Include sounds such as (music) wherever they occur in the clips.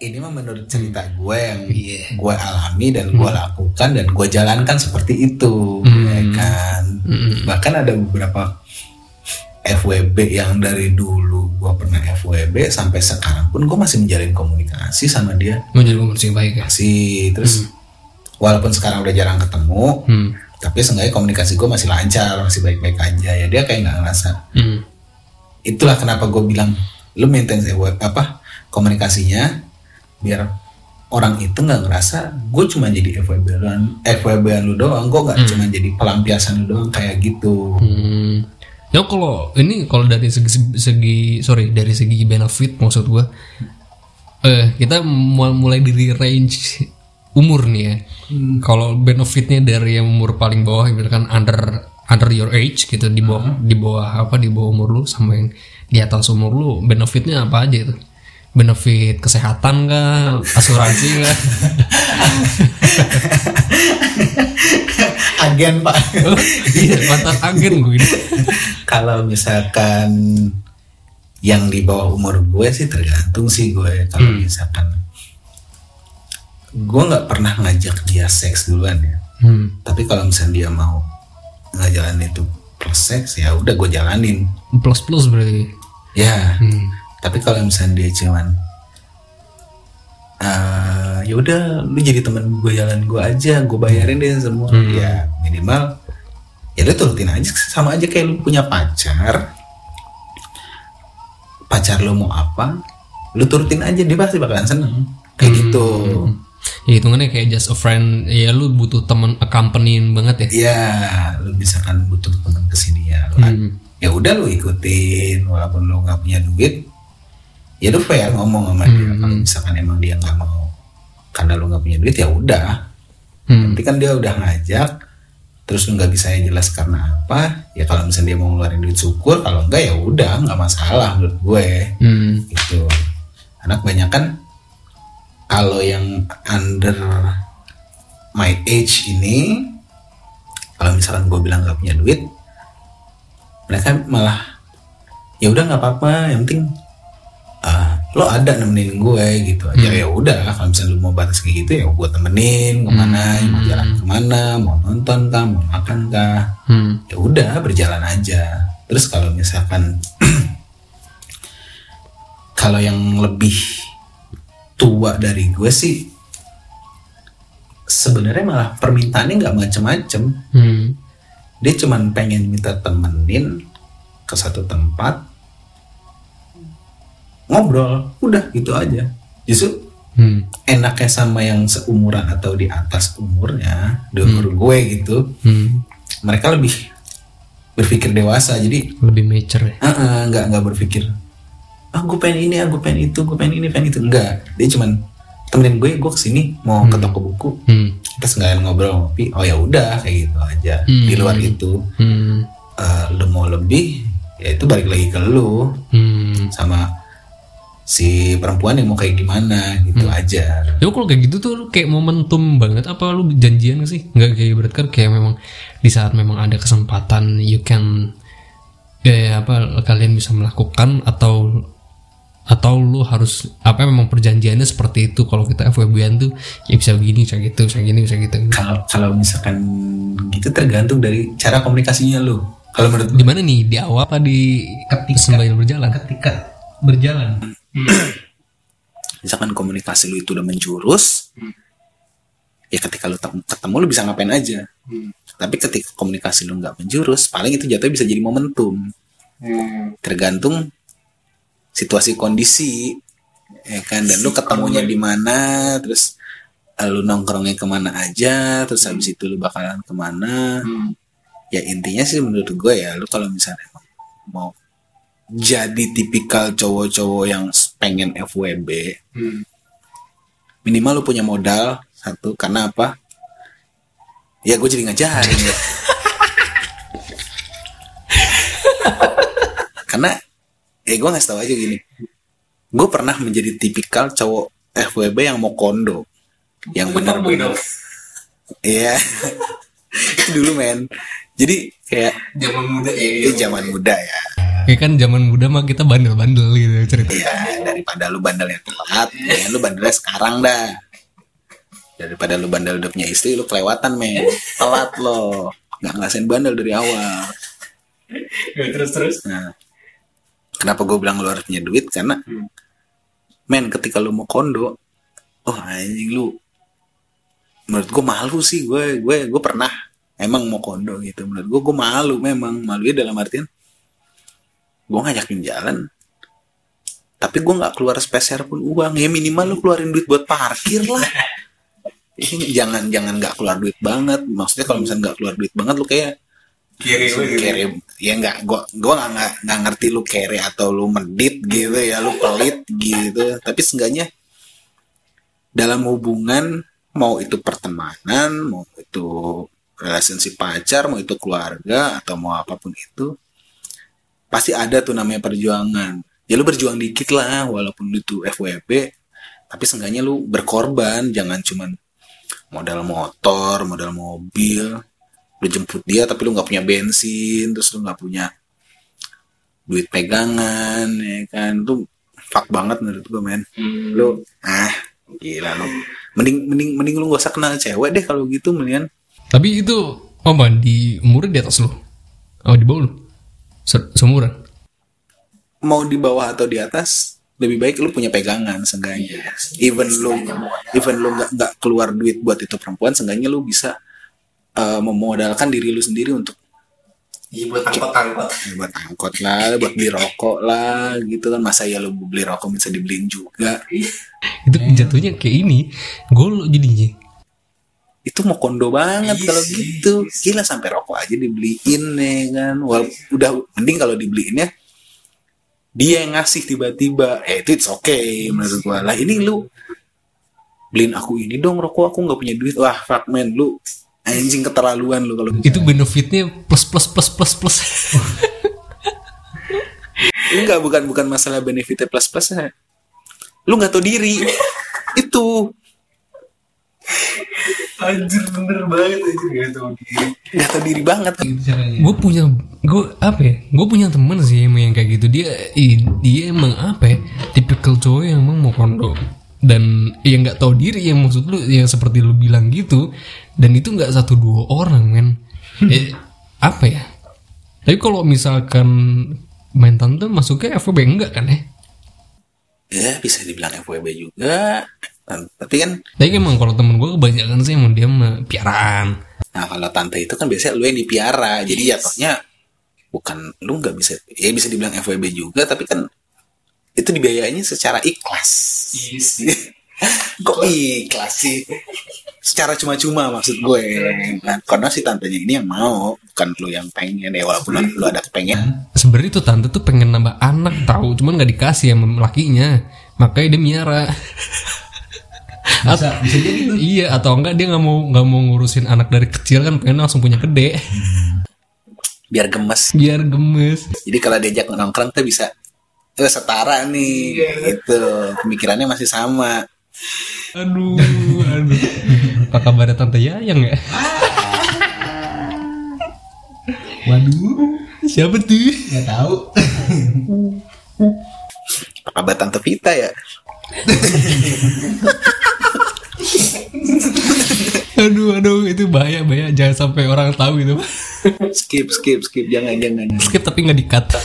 ini mah menurut cerita gue yang Iya. gue alami dan gue lakukan dan gue jalankan seperti itu ya kan? Bahkan ada beberapa FWB yang dari dulu gue pernah FWB sampai sekarang pun gue masih menjalin komunikasi sama dia. Menjadi komunikasi yang baik ya? Masih terus walaupun sekarang udah jarang ketemu hmm. tapi seenggaknya komunikasi gue masih lancar masih baik-baik aja. Ya dia kayak nggak ngerasa. Hmm. itulah kenapa gue bilang lu maintain apa komunikasinya biar orang itu nggak ngerasa gue cuma jadi FWB an FWB an lu doang gue nggak cuma jadi pelampiasan lu doang kayak gitu Hmm. Ya kalau ini kalau dari segi, segi sorry dari segi benefit maksud gua eh kita mu- mulai dari range umur nih ya. Kalau benefitnya dari yang umur paling bawah misalkan under under your age gitu di bawah di bawah apa di bawah umur lu sama yang di atas umur lu benefitnya apa aja itu? Benefit kesehatan kah, asuransi kah? (laughs) agen pak Oh, iya, mantan agen gue ini. kalau misalkan yang di bawah umur gue sih tergantung sih gue kalau misalkan gue nggak pernah ngajak dia seks duluan ya Hmm. tapi kalau misalnya dia mau ngejalanin itu plus seks ya udah gue jalanin Plus plus berarti. ya Hmm. Tapi kalau misalnya dia cuman eh ya udah lu jadi teman gue jalan gue aja gue bayarin deh semua. Ya minimal ya lu turutin aja sama aja kayak lu punya pacar. Pacar lu mau apa lu turutin aja dia pasti bakalan seneng. Kayak gitu. Ya hitungannya kayak just a friend Ya lu butuh temen accompanying banget ya? Iya, lu misalkan butuh teman ke sini ya, lu kan, ya udah lu ikutin, walaupun lu nggak punya duit, ya lu fair ngomong sama dia. Kalau misalkan emang dia nggak mau, karena lu nggak punya duit ya udah. Hmm. Nanti kan dia udah ngajak, terus lu nggak bisa jelas karena apa, ya kalau misalnya dia mau ngeluarin duit syukur, kalau enggak ya udah nggak masalah menurut gue, Hmm. gitu. Anak banyak kan kalau yang under my age ini kalau misalkan gue bilang gak punya duit mereka malah ya udah nggak apa-apa yang penting lo ada nemenin gue gitu aja. Ya udah kalau misalnya lu mau batas kayak gitu ya gue temenin ke mana mau jalan ke mana mau nonton kah mau makan kah. Hmm. ya udah berjalan aja. Terus kalau misalkan (clears throat) kalau yang lebih tua dari gue sih sebenarnya malah permintaannya nggak macem-macem. Hmm. dia cuman pengen minta temenin ke satu tempat ngobrol udah gitu aja justru Hmm. enaknya sama yang seumuran atau di atas umurnya di umur gue gitu Hmm. mereka lebih berpikir dewasa jadi Lebih mature ya Ah, ah, nggak nggak berpikir ah gue pengen ini ah gue pengen itu gue pengen ini pengen itu enggak dia cuman temenin gue gue ke sini mau ke toko buku Hmm. kita sekalian ngobrol ngopi oh ya udah kayak gitu aja Hmm. di luar itu Hmm. eh, lu mau lebih ya itu balik lagi ke lu Hmm. sama si perempuan yang mau kayak gimana gitu aja. Ya kalau kayak gitu tuh kayak momentum banget. Apa lu janjian gak sih? Nggak kayak berarti kan kayak memang di saat memang ada kesempatan you can ya apa kalian bisa melakukan atau atau lu harus apa memang perjanjiannya seperti itu. Kalau kita FWB-an tuh ya bisa begini bisa gitu bisa gini bisa gitu. Kalau kalau misalkan gitu tergantung dari cara komunikasinya lu. Kalau menurut di mana nih? Di awal apa di sembari berjalan? ketika berjalan misalkan komunikasi lu itu udah menjurus ya ketika lu tem- ketemu lu bisa ngapain aja. Tapi ketika komunikasi lu nggak menjurus paling itu jatuhnya bisa jadi momentum. Tergantung situasi kondisi ya kan? Dan lu ketemunya di mana terus eh, lu nongkrongnya ke mana aja terus habis itu lu bakalan ke mana. Ya intinya sih menurut gue ya lu kalau misalnya mau jadi tipikal cowok-cowok yang pengen FWB minimal lu punya modal satu. Karena apa? Ya gue jadi ngajarin. Ya (laughs) karena ya gue ngasih tahu aja gini. Gue pernah menjadi tipikal cowok FWB yang mau kondo. Yang benar-benar iya. (laughs) Dulu men. Jadi kayak zaman muda ya ini zaman muda ya Kayak kan zaman muda mah kita bandel-bandel gitu cerita. Iya, daripada lu bandelnya telat, ya lu bandelnya sekarang dah. Daripada lu bandel udah punya istri, lu kelewatan men. Telat lo. Nggak ngerasain bandel dari awal. terus terus. Nah, kenapa gue bilang lu harus punya duit? Karena, men, ketika lu mau kondo, oh anjing lu, menurut gue malu sih. Gue gue gue pernah emang mau kondo gitu. Menurut gue gue malu memang malunya dalam artian gue ngajakin jalan. Tapi gue nggak keluar sepeser pun uang. Ya minimal lu keluarin duit buat parkir lah. (laughs) Jangan jangan nggak keluar duit banget. Maksudnya kalau misalnya nggak keluar duit banget lu kayak Kiri lu gitu. kere ya nggak. Gua gua nggak nggak- ngerti lu kere atau lu medit gitu ya. Lu pelit gitu. Tapi seenggaknya dalam hubungan mau itu pertemanan mau itu relationship pacar mau itu keluarga atau mau apa pun itu pasti ada tuh namanya perjuangan. Ya lu berjuang dikit lah walaupun itu FWB tapi seenggaknya lu berkorban. Jangan cuman modal motor modal mobil lu jemput dia tapi lu nggak punya bensin terus lu nggak punya duit pegangan ya kan? Lu fuck banget menurut gue men. Lu ah gila lu. Mending mending mending lu gak usah kenal cewek deh kalau gitu mendingan. Tapi itu apa di umurnya di atas lu? Oh di bawah lu? Se seumuran? mau di bawah atau di atas lebih baik lu punya pegangan seenggaknya even lu even lu nggak nggak keluar duit buat itu perempuan seenggaknya lu bisa eh, memodalkan diri lu sendiri untuk Iya buat angkot-angkot. ya, buat angkot lah buat beli rokok lah gitu kan masa ya lu beli rokok bisa dibeliin juga Itu jatuhnya kayak ini. Gol jadinya. Itu mau kondo banget kalau gitu. gila sampai rokok aja dibeliin ya kan. Wal udah mending kalau dibeliinnya dia yang ngasih tiba-tiba. Eh itu it's okay menurut gua. Lah ini lu beliin aku ini dong rokok. Aku nggak punya duit. Wah fuck man. Lu anjing keterlaluan lu kalau Itu benefitnya plus plus plus plus plus. (laughs) enggak bukan bukan masalah benefitnya plus plus lu nggak tahu diri. (laughs) Itu Anjir bener banget anjir. Gak tau diri. nggak tahu diri banget. Gue punya gue apa ya? Gue punya temen sih emang yang kayak gitu. Dia dia emang apa ya? Tipikal cowok yang emang mau kondo dan yang nggak tahu diri yang maksud lu yang seperti lu bilang gitu. Dan itu nggak satu dua orang men. Eh, apa ya? Tapi kalau misalkan main tante masuknya FWB enggak kan ya? Ya bisa dibilang FWB juga tapi kan tapi emang kalau temen gue kebanyakan sih emang dia mah piaraan Nah kalau tante itu kan biasanya lu yang dipiara, jadi jatuhnya bukan lu nggak bisa, ya bisa dibilang FWB juga, tapi kan itu dibiayainya secara ikhlas. (laughs) Kok ikhlas sih? Secara cuma-cuma maksud gue. Kan? Karena si tantenya ini yang mau, bukan lu yang pengen ya walaupun lu ada kepengen. sebenarnya tuh tante tuh pengen nambah anak tahu cuman nggak dikasih sama lakinya makanya dia miara Bisa, bisa jadi tuh. iya atau enggak dia nggak mau nggak mau ngurusin anak dari kecil kan pengen langsung punya gede Biar gemes. biar gemes Jadi kalau diajak nongkrong tuh bisa eh, setara nih, gitu. Pemikirannya masih sama. aduh aduh apa kabarnya tante Yayang ya Waduh, siapa tuh nggak tahu. Apa kabar tante Vita ya? (laughs) (laughs) aduh aduh itu bahaya bahaya jangan sampai orang tahu itu Skip, skip, skip, jangan, jangan. skip tapi nggak dikat (laughs)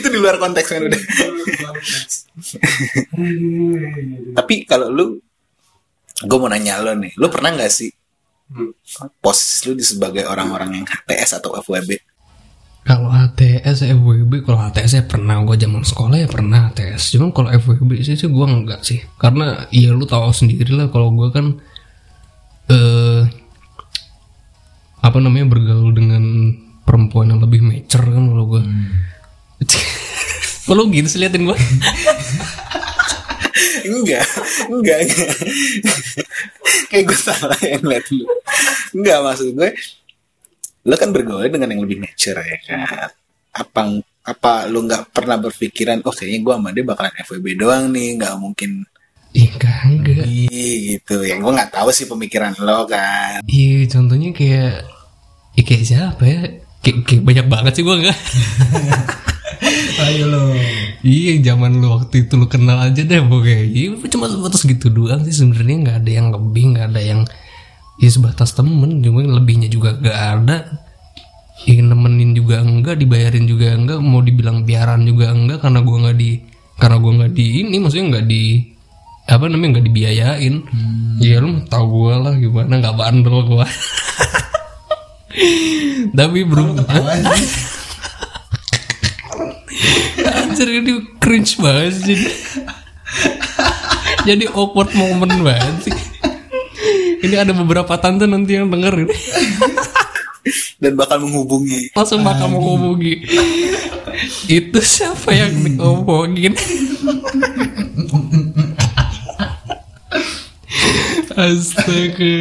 itu di luar konteks kan udah. (laughs) Tapi kalau lu, gue mau nanya lo nih, lu pernah nggak sih posisi lu di sebagai orang-orang yang HTS atau FWB? Kalau HTS FWB kalau HTS saya pernah. Gue zaman sekolah ya pernah HTS cuman kalau FWB sih sih gue enggak sih. Karena ya lu tahu sendiri lah kalau gue kan eh apa namanya bergaul dengan perempuan yang lebih mature kan kalau gue (laughs) kalau gitu sih liatin gue (laughs) enggak, enggak, enggak. Kayak gue salah yang liat lu. Enggak maksud gue, lu kan bergaul dengan yang lebih mature ya kan. Apa apa lu nggak pernah berpikiran, oh kayaknya gue sama dia bakalan FWB doang nih, nggak mungkin Ih enggak gitu. Yang gue nggak tahu sih pemikiran lo kan. Iya contohnya kayak ya kayak siapa ya kayak, kayak banyak banget sih gue enggak (laughs) Ayo lo. iya zaman lu waktu itu lu kenal aja deh pokoknya iya cuma sebatas gitu doang sih sebenarnya nggak ada yang lebih nggak ada yang ya sebatas temen cuma lebihnya juga gak ada. Ingin nemenin juga enggak dibayarin juga enggak mau dibilang biaran juga enggak karena gua nggak di karena gua nggak di ini maksudnya nggak di apa namanya nggak dibiayain. Ya lu tau gua lah gimana nggak bandel gua. (laughs) Tapi belum (laughs) Anjir ini cringe banget sih. Jadi awkward moment banget sih Ini ada beberapa tante nanti yang denger ini (laughs) dan bakal menghubungi. Langsung bakal mau hubungi Itu siapa yang diomongin Astaga.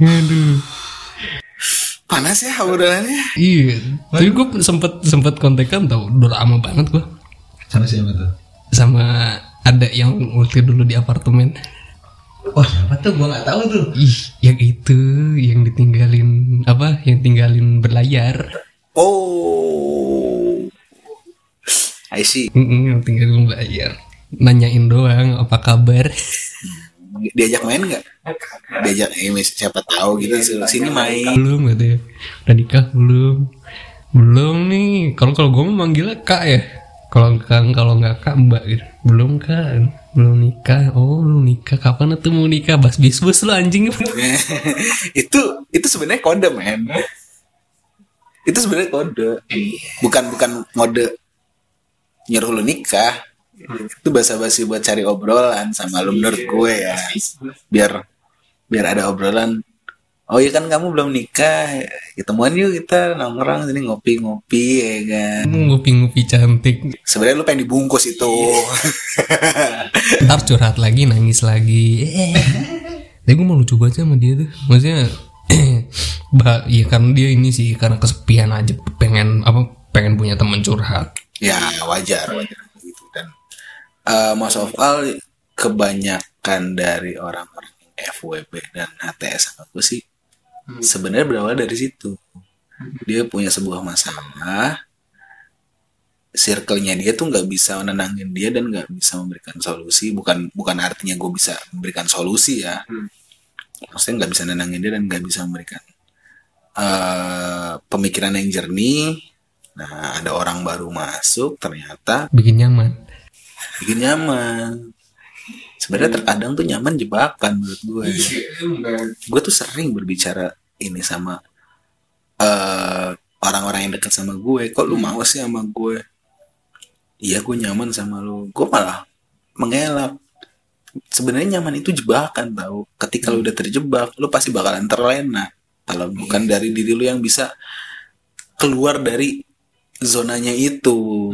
Aduh. Panas ya obrolannya. Iya. Tapi gue sempet, sempet kontekan tau Udah lama banget gue Sama siapa tuh? Sama ada yang waktu dulu di apartemen Wah siapa tuh? Gua nggak tahu tuh. Ih, yang itu yang ditinggalin apa? Yang tinggalin berlayar. oh I see Mm-mm, yang tinggalin berlayar. Nanyain doang apa kabar. (laughs) diajak main nggak diajak eh, siapa tahu gitu sini main belum gitu ya. Udah nikah belum? Belum nih. Kalau kalau gue manggilnya kak ya. Kalau kan kalau nggak kak mbak gitu. Belum kak. Belum nikah. Oh belum nikah. Kapan tuh mau nikah? Bas bis bus lu anjing. (laughs) itu itu sebenarnya kode men itu sebenarnya kode bukan bukan mode nyuruh lu nikah itu basa-basi buat cari obrolan sama lu menurut gue ya biar biar ada obrolan oh iya kan kamu belum nikah. Ketemuan yuk kita nongkrong sini ngopi-ngopi ya kan. Ngopi-ngopi cantik. sebenarnya lu pengen dibungkus itu. Ntar curhat lagi nangis lagi. (laughs) Tapi gue mau lucu banget sama dia tuh. Maksudnya (clears throat) bah iya karena dia ini sih karena kesepian aja pengen apa pengen punya teman curhat. Ya wajar wajar gitu. Dan uh, most of all kebanyakan dari orang-orang FWB dan HTS sama gue sih sebenarnya berawal dari situ. Dia punya sebuah masalah. Circle-nya dia tuh nggak bisa menenangin dia dan nggak bisa memberikan solusi. Bukan bukan artinya gue bisa memberikan solusi ya. Maksudnya nggak bisa nenangin dia dan nggak bisa memberikan eh, pemikiran yang jernih. Nah ada orang baru masuk ternyata bikin nyaman. Bikin nyaman sebenarnya terkadang tuh nyaman jebakan menurut gue gue tuh sering berbicara ini sama eh orang-orang yang dekat sama gue kok lu mau sih sama gue iya gue nyaman sama lu. Gue malah mengelak. Sebenarnya nyaman itu jebakan tau. Ketika lu udah terjebak lu pasti bakalan terlena. Kalau bukan dari diri lu yang bisa keluar dari zonanya itu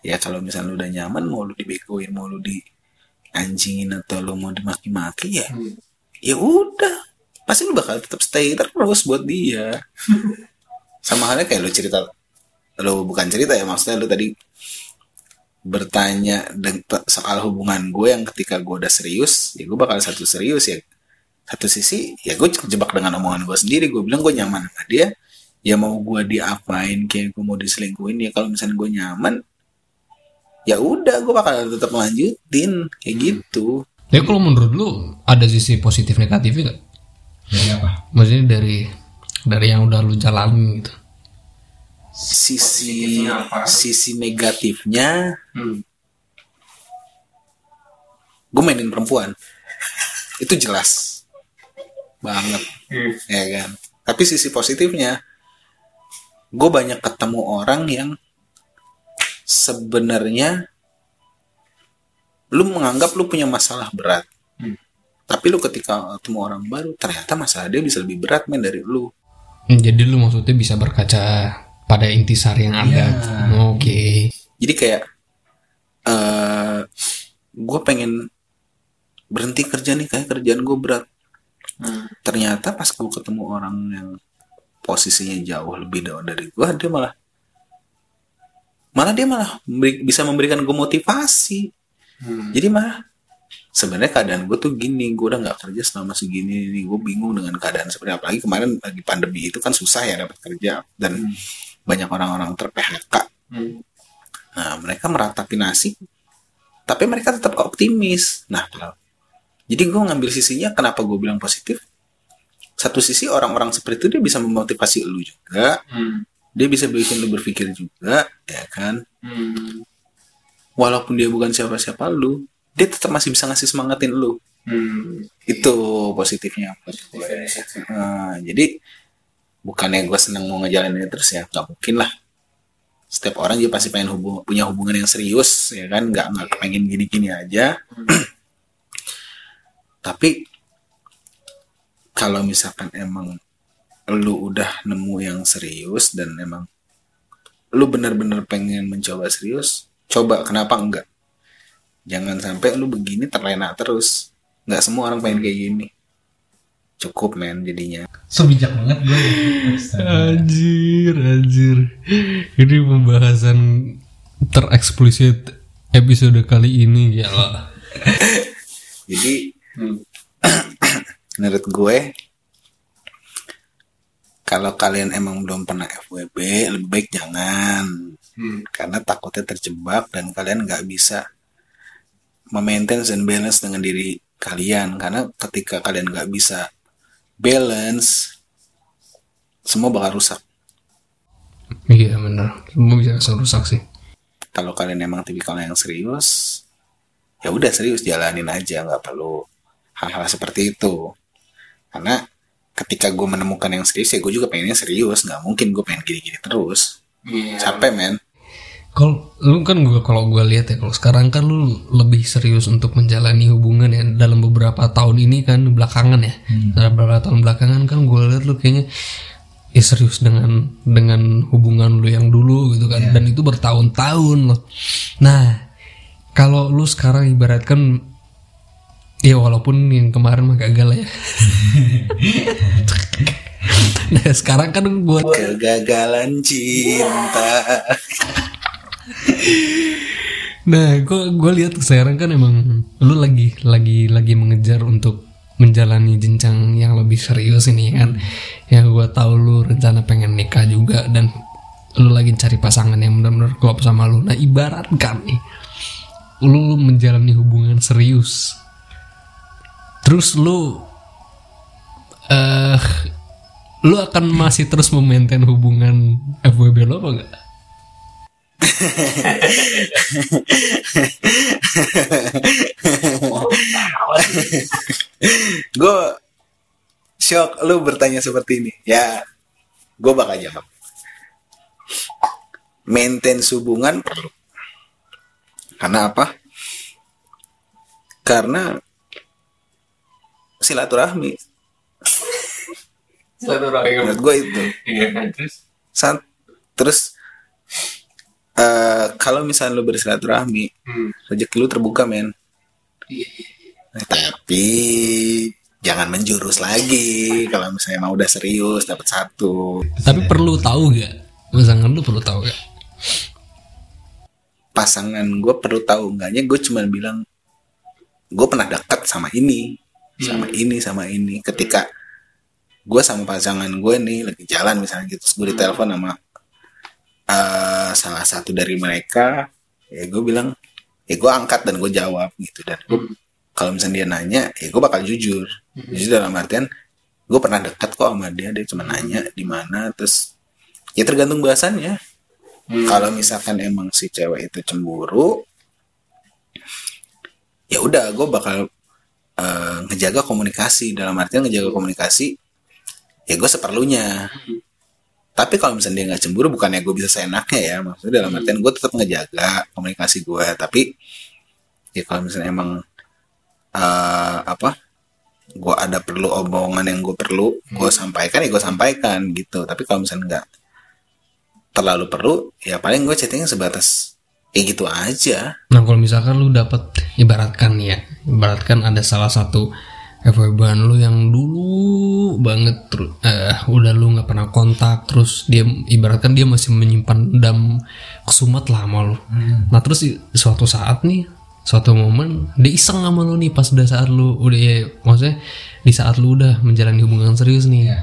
ya kalau misalnya lu udah nyaman mau lu dibegoin mau lu di anjingin atau lu mau dimaki-maki ya ya udah. Pasti lu bakal tetap stay terus buat dia. (laughs) Sama halnya kayak lu cerita lu bukan cerita ya maksudnya lu tadi bertanya soal hubungan gue yang ketika gue udah serius ya gue bakal satu serius ya. Satu sisi ya gue jebak dengan omongan gue sendiri. Gue bilang gue nyaman sama dia. Ya mau gue diapain kayak gue mau diselingkuhin ya kalau misalnya gue nyaman ya udah gue bakal tetap lanjutin kayak gitu. Tapi kalau menurut lu ada sisi positif negatifnya gak? Dari apa? maksudnya dari dari yang udah lu jalanin gitu. Sisi sisi negatifnya gue mainin perempuan. (laughs) Itu jelas banget ya kan? Tapi sisi positifnya gue banyak ketemu orang yang sebenarnya lu menganggap lu punya masalah berat. Tapi lu ketika ketemu orang baru ternyata masalah dia bisa lebih berat men dari lu. Hmm, jadi lu maksudnya bisa berkaca pada intisari yang ada. Oke. Jadi kayak eh gue pengen berhenti kerja nih kayak kerjaan gue berat. Ternyata pas gue ketemu orang yang posisinya jauh lebih dari gue dia malah malah dia malah memberi- bisa memberikan gue motivasi. Jadi malah sebenarnya keadaan gue tuh gini gue udah nggak kerja selama segini nih gue bingung dengan keadaan seperti apalagi kemarin lagi pandemi itu kan susah ya dapat kerja dan banyak orang-orang ter PHK nah mereka meratapi nasib tapi mereka tetap optimis. Nah kalau jadi gue ngambil sisinya kenapa gue bilang positif? Satu sisi orang-orang seperti itu dia bisa memotivasi lu juga dia bisa bikin lu berpikir juga ya kan? Walaupun dia bukan siapa-siapa lu dia tetap masih bisa ngasih semangatin lu. Itu positifnya. Nah, jadi bukannya gue seneng mau ngejalanin terus ya nggak mungkin lah. Setiap orang juga pasti pengen hubung, punya hubungan yang serius ya kan? Nggak nggak pengen gini-gini aja. (clears throat) Tapi kalau misalkan emang lu udah nemu yang serius dan emang lu bener-bener pengen mencoba serius coba kenapa enggak jangan sampai lu begini terlena terus nggak semua orang pengen kayak gini cukup men jadinya So bijak banget gue. Astaga. Anjir, anjir. Ini pembahasan tereksplisit episode kali ini ya (laughs) jadi (clears throat) menurut gue kalau kalian emang belum pernah FWB lebih baik jangan. Karena takutnya terjebak dan kalian nggak bisa memaintain dan balance dengan diri kalian. Karena ketika kalian nggak bisa balance semua bakal rusak. Iya benar. Semua bisa langsung rusak sih. kalau kalian emang tipikal yang serius ya udah serius jalanin aja. Nggak perlu hal-hal seperti itu. Karena ketika gue menemukan yang serius ya gue juga pengennya serius. Nggak mungkin gue pengen gini-gini terus. Capek men. Kalau lu kan gua kalau gua lihat ya kalau sekarang kan lu lebih serius untuk menjalani hubungan ya dalam beberapa tahun ini kan belakangan ya. Dalam beberapa tahun belakangan kan gua lihat lu kayaknya ya serius dengan dengan hubungan lu yang dulu gitu kan. Dan itu bertahun-tahun loh. Nah, kalau lu sekarang ibaratkan ya walaupun yang kemarin mah gagal ya. (laughs) nah, sekarang kan gua kegagalan cinta Nah, gue gue lihat sekarang kan emang lu lagi lagi lagi mengejar untuk menjalani jenjang yang lebih serius ini kan. Yang gue tahu lu rencana pengen nikah juga dan lu lagi cari pasangan yang benar-benar klop sama lu. Nah, ibaratkan nih lu, lu menjalani hubungan serius. Terus lu eh lu akan masih terus memaintain hubungan FWB lo apa enggak? gue shock lu bertanya seperti ini. Ya gue bakal jawab. Maintain hubungan perlu karena apa? Karena silaturahmi. (laughs) Menurut gue itu. Saat, terus? Eh kalau misalnya lu bersilaturahmi rezeki lu terbuka men. Nah, tapi jangan menjurus lagi. Kalau misalnya mau udah serius dapat satu. Tapi perlu tahu gak? Pasangan lu perlu tahu gak? pasangan gue perlu tahu. Enggaknya gue cuma bilang gue pernah dekat sama ini sama ini sama ini. Ketika gue sama pasangan gue nih lagi jalan misalnya gitu terus gue ditelepon sama eh, salah satu dari mereka ya gue bilang ya gue angkat dan gue jawab gitu. Dan gua- kalau misalnya dia nanya ya gue bakal jujur. Jujur dalam artian gue pernah dekat kok sama dia dia cuma nanya di mana terus ya tergantung bahasannya. Kalau misalkan emang si cewek itu cemburu ya udah gue bakal eh, ngejaga komunikasi. Dalam artian ngejaga komunikasi ya gue seperlunya. Tapi kalau misalnya dia nggak cemburu bukannya gue bisa seenaknya ya. Maksudnya dalam artian gue tetap ngejaga komunikasi gue tapi ya kalau misalnya emang eh, apa gue ada perlu omongan yang gue perlu gue sampaikan ya gue sampaikan gitu. Tapi kalau misalnya nggak terlalu perlu ya paling gue chattingnya sebatas ya gitu aja. Nah kalau misalkan lu dapat ibaratkan ya, ibaratkan ada salah satu FWB lu yang dulu banget terus eh, udah lu nggak pernah kontak terus dia ibaratkan dia masih menyimpan dendam kesumat lah sama lu. Nah terus suatu saat nih suatu momen dia iseng sama lu nih pas udah saat lu udah ya maksudnya di saat lu udah menjalani hubungan serius nih.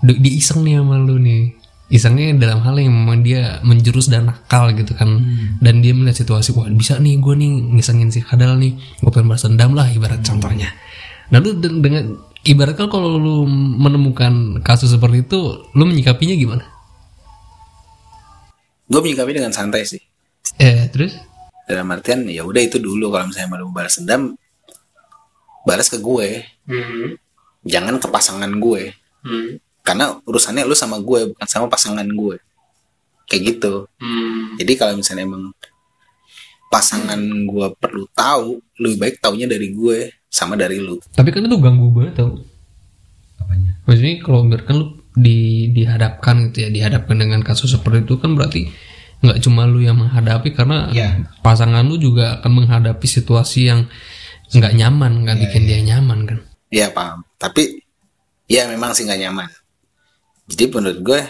Dia, dia iseng nih sama lu nih isengnya dalam hal yang memang dia menjurus dan nakal gitu kan. Dan dia melihat situasi wah bisa nih gue nih ngisengin si kadal nih. Gue pengen balas dendam lah ibarat contohnya. Nah lu de- dengan ibarat kan kalau lu menemukan kasus seperti itu lu menyikapinya gimana? Gue menyikapi dengan santai sih. Eh terus? Dalam artian ya udah itu dulu kalau misalnya mau balas dendam balas ke gue. Jangan ke pasangan gue karena urusannya lu sama gue bukan sama pasangan gue. Kayak gitu. Jadi kalau misalnya emang pasangan gue perlu tahu lebih baik taunya dari gue sama dari lu. Tapi kan itu ganggu banget tau. Apanya? maksudnya kalau biarkan lu di dihadapkan gitu ya dihadapkan dengan kasus seperti itu kan berarti nggak cuma lu yang menghadapi karena Iya. pasangan lu juga akan menghadapi situasi yang nggak nyaman nggak bikin dia nyaman kan? Iya paham. Tapi ya memang sih nggak nyaman jadi menurut gue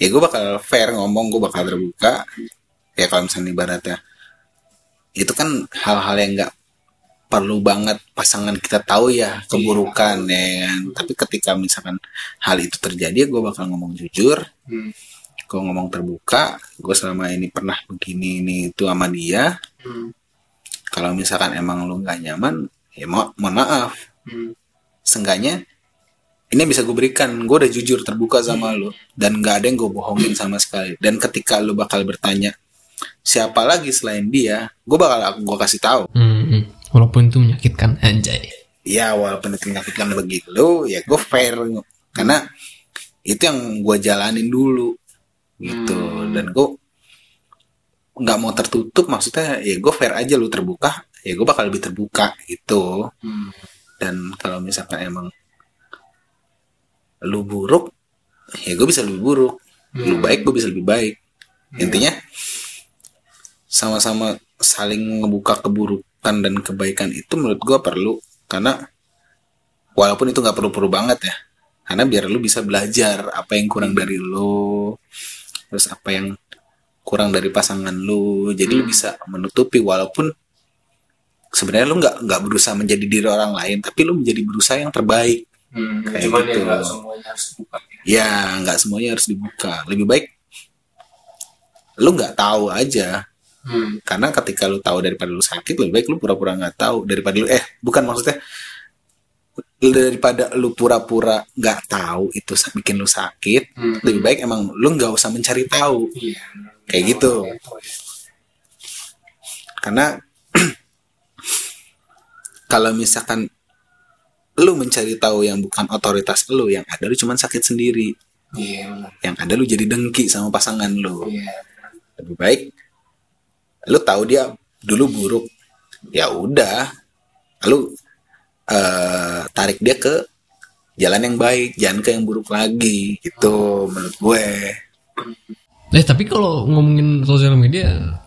ya gue bakal fair ngomong gue bakal terbuka. Ya kalau misalnya ibaratnya itu kan hal-hal yang nggak perlu banget pasangan kita tahu ya keburukan ya kan. Tapi ketika misalkan hal itu terjadi gue bakal ngomong jujur. Gue ngomong terbuka gue selama ini pernah begini ini itu sama dia. Kalau misalkan emang lu nggak nyaman ya mo mohon maaf. Seenggaknya ini bisa gue berikan. Gue udah jujur terbuka sama lo dan nggak ada yang gue bohongin sama sekali. Dan ketika lo bakal bertanya siapa lagi selain dia? Gue bakal gue kasih tahu. Hmm, hmm. walaupun itu menyakitkan anjay. Ya walaupun itu menyakitkan bagi lo ya gue fair. Karena itu yang gue jalanin dulu. Gitu. Dan gue nggak mau tertutup. Maksudnya ya gue fair aja lu terbuka ya gue bakal lebih terbuka gitu. Dan kalau misalkan emang lu buruk ya gue bisa lebih buruk. Lu baik gue bisa lebih baik. Intinya sama-sama saling ngebuka keburukan dan kebaikan itu menurut gue perlu. Karena walaupun itu nggak perlu-perlu banget ya karena biar lu bisa belajar apa yang kurang dari lu terus apa yang kurang dari pasangan lu. Jadi lu bisa menutupi walaupun sebenarnya lu nggak nggak berusaha menjadi diri orang lain tapi lu menjadi berusaha yang terbaik Kayak Cuman gitu. ya nggak semuanya harus dibuka. ya nggak semuanya harus dibuka lebih baik lu nggak tahu aja Hmm. karena ketika lu tahu daripada lu sakit lebih baik lu pura-pura nggak tahu daripada lu eh bukan maksudnya daripada lu pura-pura nggak tahu itu bikin lu sakit Hmm. lebih baik emang lu nggak usah mencari tahu Iya. kayak gitu karena (clears throat) kalau misalkan lu mencari tahu yang bukan otoritas lu yang ada lu cuman sakit sendiri Iya. benar. yang ada lu jadi dengki sama pasangan lu Iya. lebih baik lu tahu dia dulu buruk ya udah lu eh, tarik dia ke jalan yang baik jangan ke yang buruk lagi gitu menurut gue eh tapi kalau ngomongin sosial media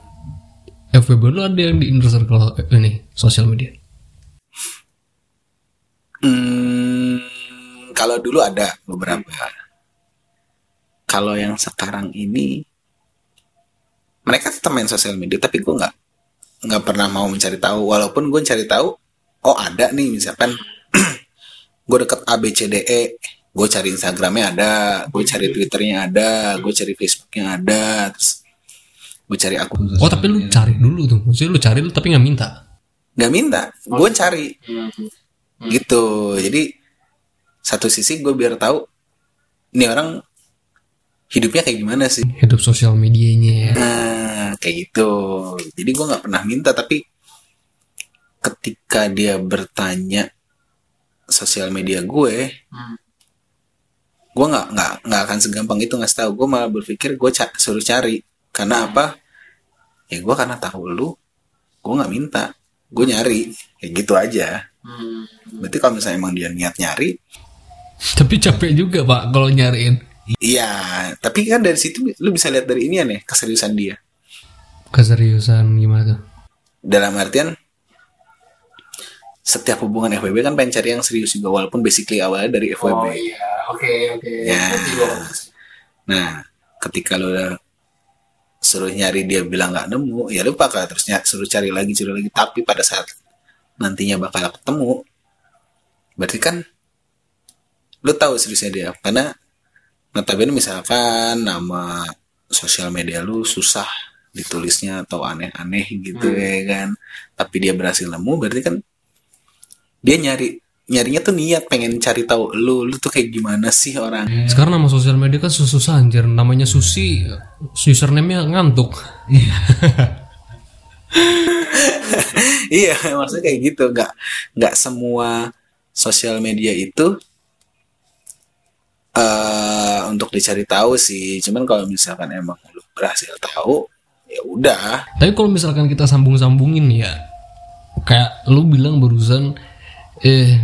FWB lu ada yang di inner circle ini sosial media Hmm, kalau dulu ada beberapa. Kalau yang sekarang ini, mereka tetap main sosial media, tapi gue nggak nggak pernah mau mencari tahu. Walaupun gue cari tahu, oh ada nih misalkan (clears throat) gue deket A B C D E, gue cari Instagramnya ada, gue cari Twitternya ada, gue cari Facebooknya ada, terus gue cari akun oh tapi lu cari dulu tuh. Maksudnya lu cari lu tapi nggak minta? Nggak minta, gue cari gitu. Jadi satu sisi gue biar tahu ini orang hidupnya kayak gimana sih? Hidup sosial medianya ya. Nah kayak gitu. Jadi gue nggak pernah minta tapi ketika dia bertanya sosial media gue Hmm. gue nggak nggak nggak akan segampang itu ngasih tahu. Gue malah berpikir gue ca- suruh cari. Karena apa? Ya gue karena tahu lu gue nggak minta. Gue nyari. Kayak gitu aja Hmm. berarti kalau misalnya emang dia niat nyari tapi capek juga pak kalau nyariin Iya, tapi kan dari situ lu bisa lihat dari ini ya nih keseriusan dia. keseriusan gimana tuh Dalam artian setiap hubungan FWB kan pengen cari yang serius juga walaupun basically awalnya dari FWB. Oh iya, oke oke. Ya. Ngerti gua. Nah, ketika lu udah suruh nyari dia bilang nggak nemu ya lu bakal terus ny- suruh cari lagi cari lagi tapi pada saat nantinya bakal ketemu berarti kan lu tahu seriusnya dia. Karena notabene misalkan nama sosial media lu susah ditulisnya atau aneh-aneh gitu ya kan. Tapi dia berhasil nemu berarti kan dia nyari nyarinya tuh niat pengen cari tahu lu lu tuh kayak gimana sih orang. Sekarang nama sosial media kan susah anjir. Namanya Susi, username-nya ngantuk. (laughs) iya maksudnya kayak gitu nggak nggak semua sosial media itu eh untuk dicari tahu sih cuman kalau misalkan emang lu berhasil tahu ya udah Tapi kalau misalkan kita sambung-sambungin ya, kayak lu bilang barusan, eh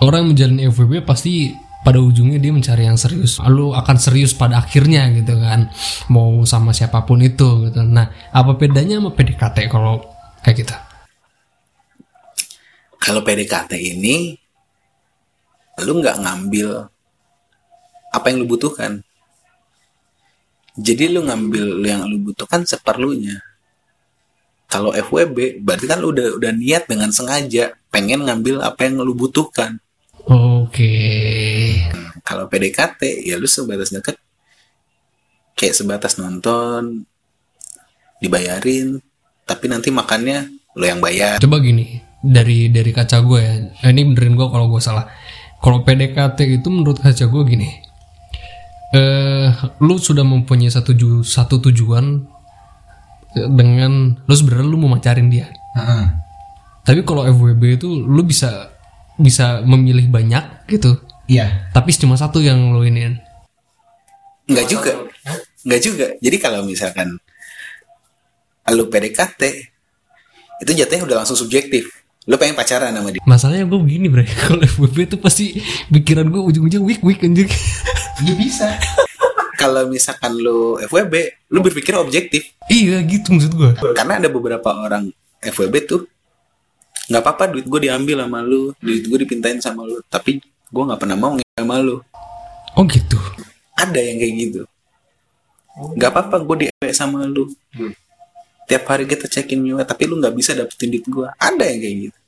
orang menjalani FWB pasti pada ujungnya dia mencari yang serius. Lu akan serius pada akhirnya gitu kan, mau sama siapa pun itu gitu. Nah, apa bedanya sama PDKT kalau kayak gitu? kalau PDKT ini lu nggak ngambil apa yang lu butuhkan jadi lu ngambil yang lu butuhkan seperlunya kalau FWB berarti kan lu udah udah niat dengan sengaja pengen ngambil apa yang lu butuhkan Oke. kalau PDKT ya lu sebatas deket kayak sebatas nonton dibayarin tapi nanti makannya lo yang bayar Coba gini, dari dari kaca gue ya. Eh, Ini benerin gue kalau gue salah. Kalau PDKT itu menurut kaca gue gini. Eh, lu sudah mempunyai satu ju- satu tujuan eh, dengan lu sebenarnya lu mau macarin dia. Heeh. Tapi kalau FWB itu lu bisa bisa memilih banyak gitu. Iya. Tapi cuma satu yang lu ini. nggak juga nggak juga jadi kalau misalkan lu PDKT itu jatuhnya udah langsung subjektif lu pengen pacaran sama dia Masalahnya gue begini bre, (laughs) kalau FWB itu pasti pikiran gue ujung-ujung week week anjir. (laughs) Iya bisa. kalau misalkan lu FWB lu berpikir objektif iya gitu maksud gue. karena ada beberapa orang FWB tuh nggak apa-apa duit gue diambil sama lu duit gue dipintain sama lu tapi gue nggak pernah mau nge- sama lu Oh gitu. ada yang kayak gitu nggak apa-apa gue di sama lu Hmm. Tiap hari kita cekin juga tapi lu nggak bisa dapetin duit gue ada yang kayak gitu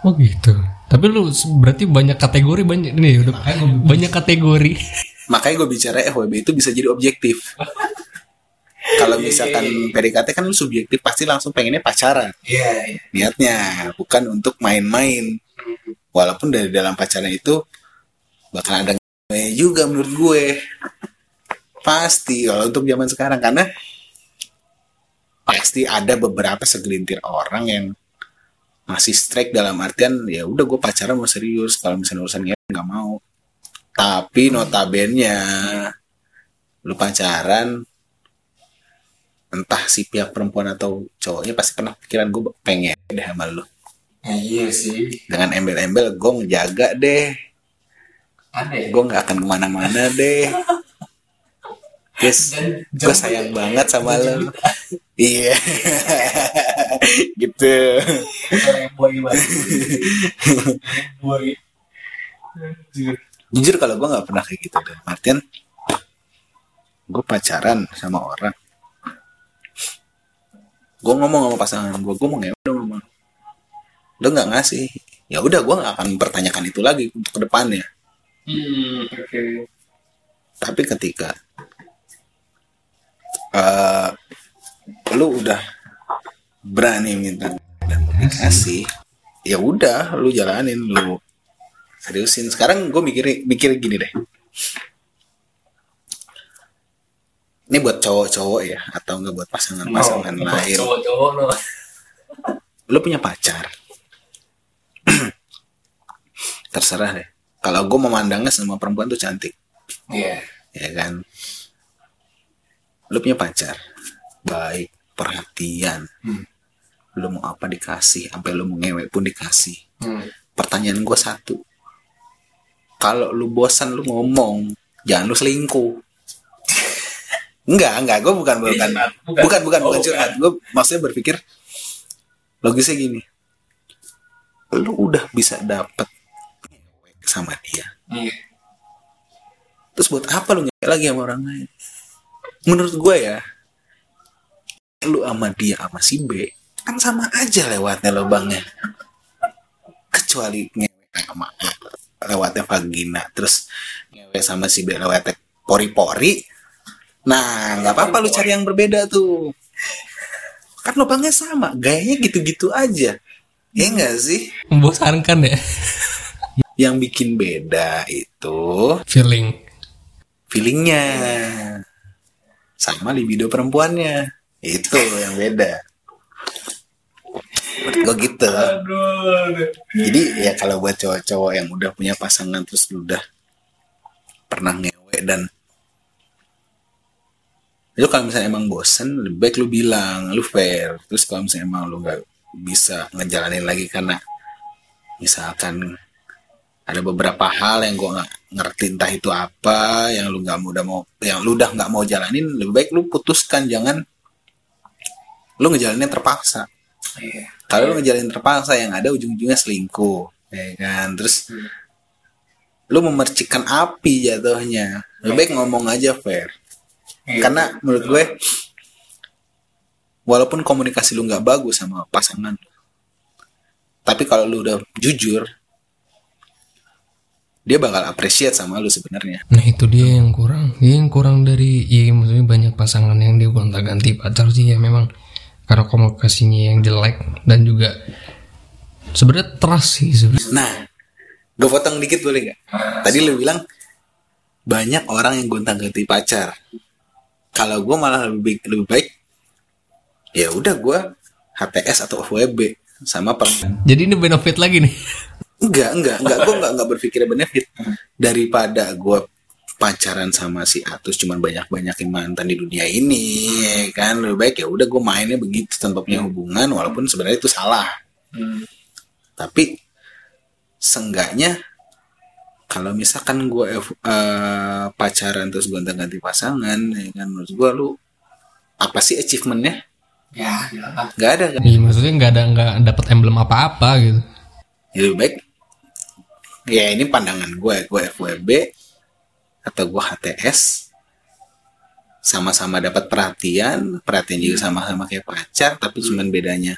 Oh gitu. Tapi lu berarti banyak kategori banyak nih udah Makanya gua- banyak kategori. makanya gue bicara FWB itu bisa jadi objektif (laughs) kalau misalkan PDKT kan lu subjektif pasti langsung pengennya pacaran Iya. iya. niatnya bukan untuk main-main walaupun dari dalam pacaran itu bakal ada juga menurut gue pasti kalau untuk zaman sekarang karena pasti ada beberapa segelintir orang yang masih strike dalam artian ya udah gue pacaran mau serius kalau misalnya urusan ngewe nggak mau tapi notabene lu pacaran entah si pihak perempuan atau cowoknya pasti pernah pikiran gue pengen deh sama lu Nah, iya sih. dengan embel-embel gue ngejaga deh Aneh. gue nggak akan ke mana-mana deh (laughs) Yes, gue sayang banget sama lo. (laughs) Iya, gitu. Boy boy. Jujur kalau gue nggak pernah kayak gitu. Martin, gue pacaran sama orang. Gue ngomong sama pasangan gue, gue mau ngewe dong sama lo. Nggak ngasih, ya udah gue nggak akan mempertanyakan itu lagi untuk ke depannya. Hmm, oke. Tapi ketika eh lu udah berani minta dan mau dikasih, ya udah lu jalanin lu seriusin. Sekarang gue mikir mikir gini deh. Ini buat cowok-cowok ya atau enggak buat pasangan-pasangan Oh, lain. Cowok-cowok lo. Lu punya pacar. Terserah deh. Kalau gue memandangnya semua perempuan tuh cantik. Iya. ya kan lu punya pacar? Baik perhatian. Hmm. lu mau apa dikasih sampai lu mau ngewe pun dikasih. Hmm. pertanyaan gue satu. Kalau lu bosan lu ngomong jangan lu selingkuh. (laughs) Enggak enggak. Gue bukan bukan curhat, bukan bukan bukan, Oh, curhat. Gue maksudnya berpikir logisnya gini. Lu udah bisa dapet sama dia. Iya. Terus buat apa lu ngewe lagi sama orang lain? Menurut gue ya, lu sama dia sama si B kan sama aja lewatnya lubangnya. Kecuali ngewe sama A lewatnya vagina terus ngewe sama si B lewatnya pori-pori. Nah nggak apa-apa lu cari yang berbeda tuh. Kan lubangnya sama gayanya gitu-gitu aja. Ya enggak sih? Membosankan ya. yang bikin beda itu Feeling. feelingnya sama libido perempuannya. Itu yang beda. Menurut gue gitu. Jadi ya kalau buat cowok-cowok yang udah punya pasangan terus udah pernah ngewe dan lu kalau misalnya emang bosen lebih baik lu bilang lu fair. Terus kalau misalnya emang lu nggak bisa ngejalanin lagi karena misalkan ada beberapa hal yang gua nggak ngerti entah itu apa yang lu nggak udah mau yang lu udah nggak mau jalanin lebih baik lu putuskan jangan lu ngejalanin terpaksa. Iya. kalau lu ngejalanin terpaksa yang ada ujung-ujungnya selingkuh ya kan? Terus lu memercikan api jatuhnya. Lebih baik ngomong aja fair Iya. karena menurut gue walaupun komunikasi lu nggak bagus sama pasangan tapi kalau lu udah jujur dia bakal appreciate sama lu sebenarnya Nah itu dia yang kurang. Dia yang kurang dari ya maksudnya banyak pasangan yang dia gonta-ganti pacar sih ya memang karena komunikasinya yang jelek dan juga sebenarnya trust sih sebenarnya. nah gue potong dikit boleh nggak tadi lu bilang banyak orang yang gonta-ganti pacar kalau gue malah lebih baik, lebih baik ya udah gue HTS atau FWB sama perempuan Jadi ini benefit lagi nih. Enggak, enggak, enggak. Gue enggak, enggak berpikir benefit. Daripada gue pacaran sama si Atus cuman banyak-banyakin mantan di dunia ini, ya kan lebih baik ya udah gue mainnya begitu tanpa punya hubungan, walaupun sebenarnya itu salah. Hmm. Tapi seenggaknya kalau misalkan gue eh, pacaran terus gonta-ganti pasangan, ya kan menurut gue lu apa sih achievementnya? Ya, jelas. Nggak ada kan? Iya maksudnya nggak ada nggak dapat emblem apa-apa gitu. Ya, lebih baik ya ini pandangan gue gue FWB atau gue HTS sama-sama dapat perhatian perhatian juga sama-sama kayak pacar tapi cuman bedanya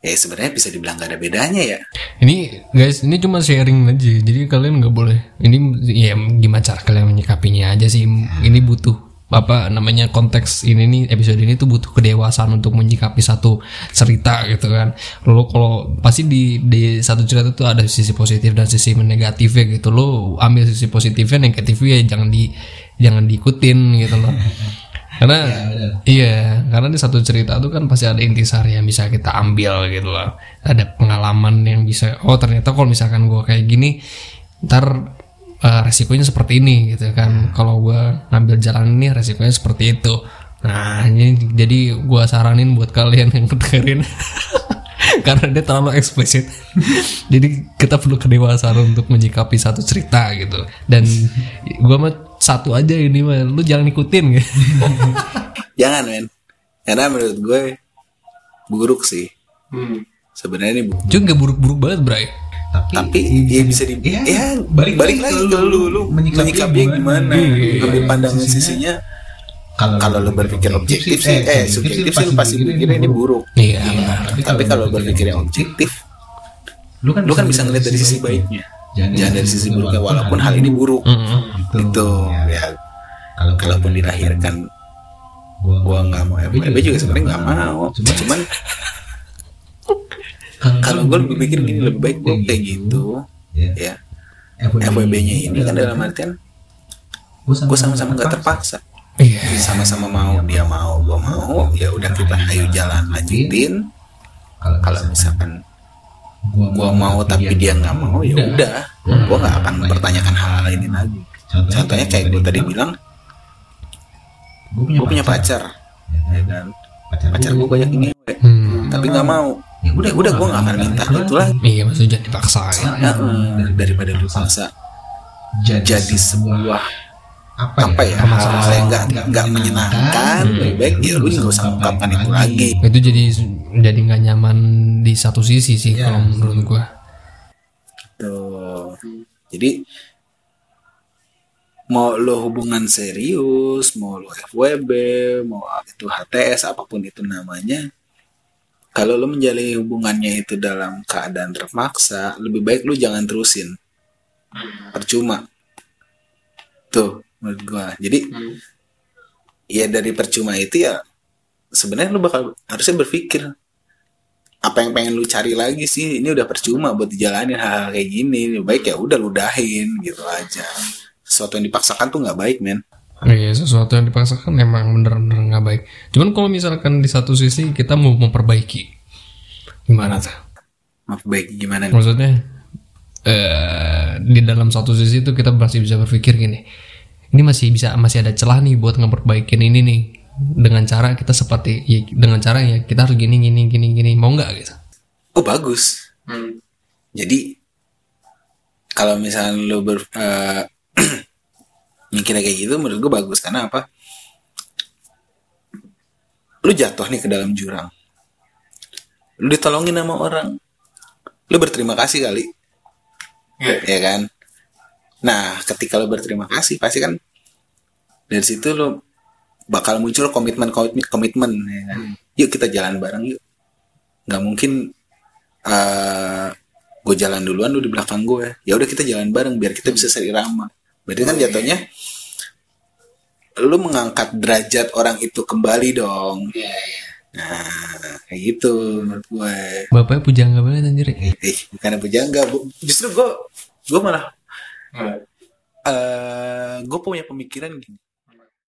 ya sebenarnya bisa dibilang gak ada bedanya ya Ini guys ini cuma sharing aja. Jadi kalian nggak boleh. Ini ya gimana cara kalian menyikapinya aja sih. Ini butuh apa namanya konteks ini nih episode ini tuh butuh kedewasaan untuk menyikapi satu cerita gitu kan. Lo kalau pasti di di satu cerita tuh ada sisi positif dan sisi negatifnya gitu. Lo ambil sisi positifnya, negatifnya ya jangan di jangan diikutin gitu loh. (laughs) Karena iya, karena di satu cerita tuh kan pasti ada intisari yang bisa kita ambil gitu loh. Ada pengalaman yang bisa oh ternyata kalau misalkan gua kayak gini ntar eh, resikonya seperti ini gitu kan. Kalau gua ngambil jalan ini resikonya seperti itu. Nah, ini jadi gua saranin buat kalian yang dengerin (laughs) karena dia terlalu eksplisit. (laughs) jadi kita perlu kedewasaan untuk menyikapi satu cerita gitu. Dan gua mah satu aja ini mah lu jangan ikutin gitu. (laughs) jangan men karena menurut gue buruk sih Hmm. sebenarnya ini buruk Juga buruk-buruk banget, Bray. Tapi, tapi ya bisa di ya, ya, balik, balik, lagi ke lu lu. menyikapinya gimana. ambil pandangan sisinya. kalau lu berpikir objektif sih eh subjektif sih pasti pikirnya ini buruk. Iya, benar. tapi kalau berpikirnya objektif lu kan lu kan bisa ngeliat dari sisi baiknya. Jangan dari sisi buruknya walaupun hal ini buruk. Itu ya. kalau kalaupun dilahirkan gua nggak mau FWB juga sebenarnya nggak mau. cuman kalau gue lebih pikir gini lebih baik gue kayak gitu. ya. FWB-nya ini kan dalam artian gue sama-sama nggak terpaksa. Iya. sama-sama mau dia mau gue mau ya udah kita ayo jalan lanjutin. Kalau misalkan gue mau tapi dia nggak mau ya udah. Gue nggak akan mempertanyakan hal ini lagi. contohnya kayak gue tadi bilang gue punya pacar. ya kan? Pacar gue banyak ini Hmm. tapi nggak mau Ya ya udah gue nggak akan minta itu lagi Iya, maksudnya jangan dipaksa ya. Ya, eh, daripada lu paksa jadi sebuah apa, apa ya? hal yang nggak nggak menyenangkan lebih baik ya lu nggak usah mengungkapkan itu lagi. Itu jadi jadi nggak nyaman di satu sisi sih kalau menurut gua. tuh jadi mau lo hubungan serius mau lo FWB mau itu HTS apa pun itu namanya kalau lo menjalin hubungannya itu dalam keadaan terpaksa lebih baik lo jangan terusin. Percuma. Tuh menurut gua. Jadi Hmm. ya dari percuma itu ya sebenarnya lu bakal harusnya berpikir apa yang pengen lu cari lagi sih? Ini udah percuma buat dijalanin hal-hal kayak gini. Lebih baik ya udah ludahin gitu aja. Sesuatu yang dipaksakan tuh nggak baik men Iya sesuatu yang dipaksakan emang bener-bener nggak baik. Cuman kalau misalkan di satu sisi kita mau memperbaiki, gimana tuh? baik gimana nih? Maksudnya eh di dalam satu sisi itu kita masih bisa berpikir gini, ini masih bisa masih ada celah nih buat ngeperbaikin ini nih dengan cara kita seperti ya, dengan cara ya kita harus gini gini gini gini mau nggak gitu? oh bagus Hmm. jadi kalau misalnya lu ber (clears throat) eh, mikirnya kayak gitu menurut gue bagus. Karena apa? Lu jatuh nih ke dalam jurang. Lu ditolongin sama orang. Lu berterima kasih kali. Iya. ya kan? Nah ketika lu berterima kasih pasti kan dari situ lu bakal muncul komitmen komitmen komitmen ya kan? Yuk kita jalan bareng yuk. Nggak mungkin eh gue jalan duluan lu di belakang gue ya udah kita jalan bareng biar kita bisa seirama berarti kan jatuhnya lu mengangkat derajat orang itu kembali dong Iya, iya. nah kayak gitu menurut gue Bapaknya pujangga banget anjir. eh bukan pujangga bu justru gue gue malah Hmm. eh gue punya pemikiran gini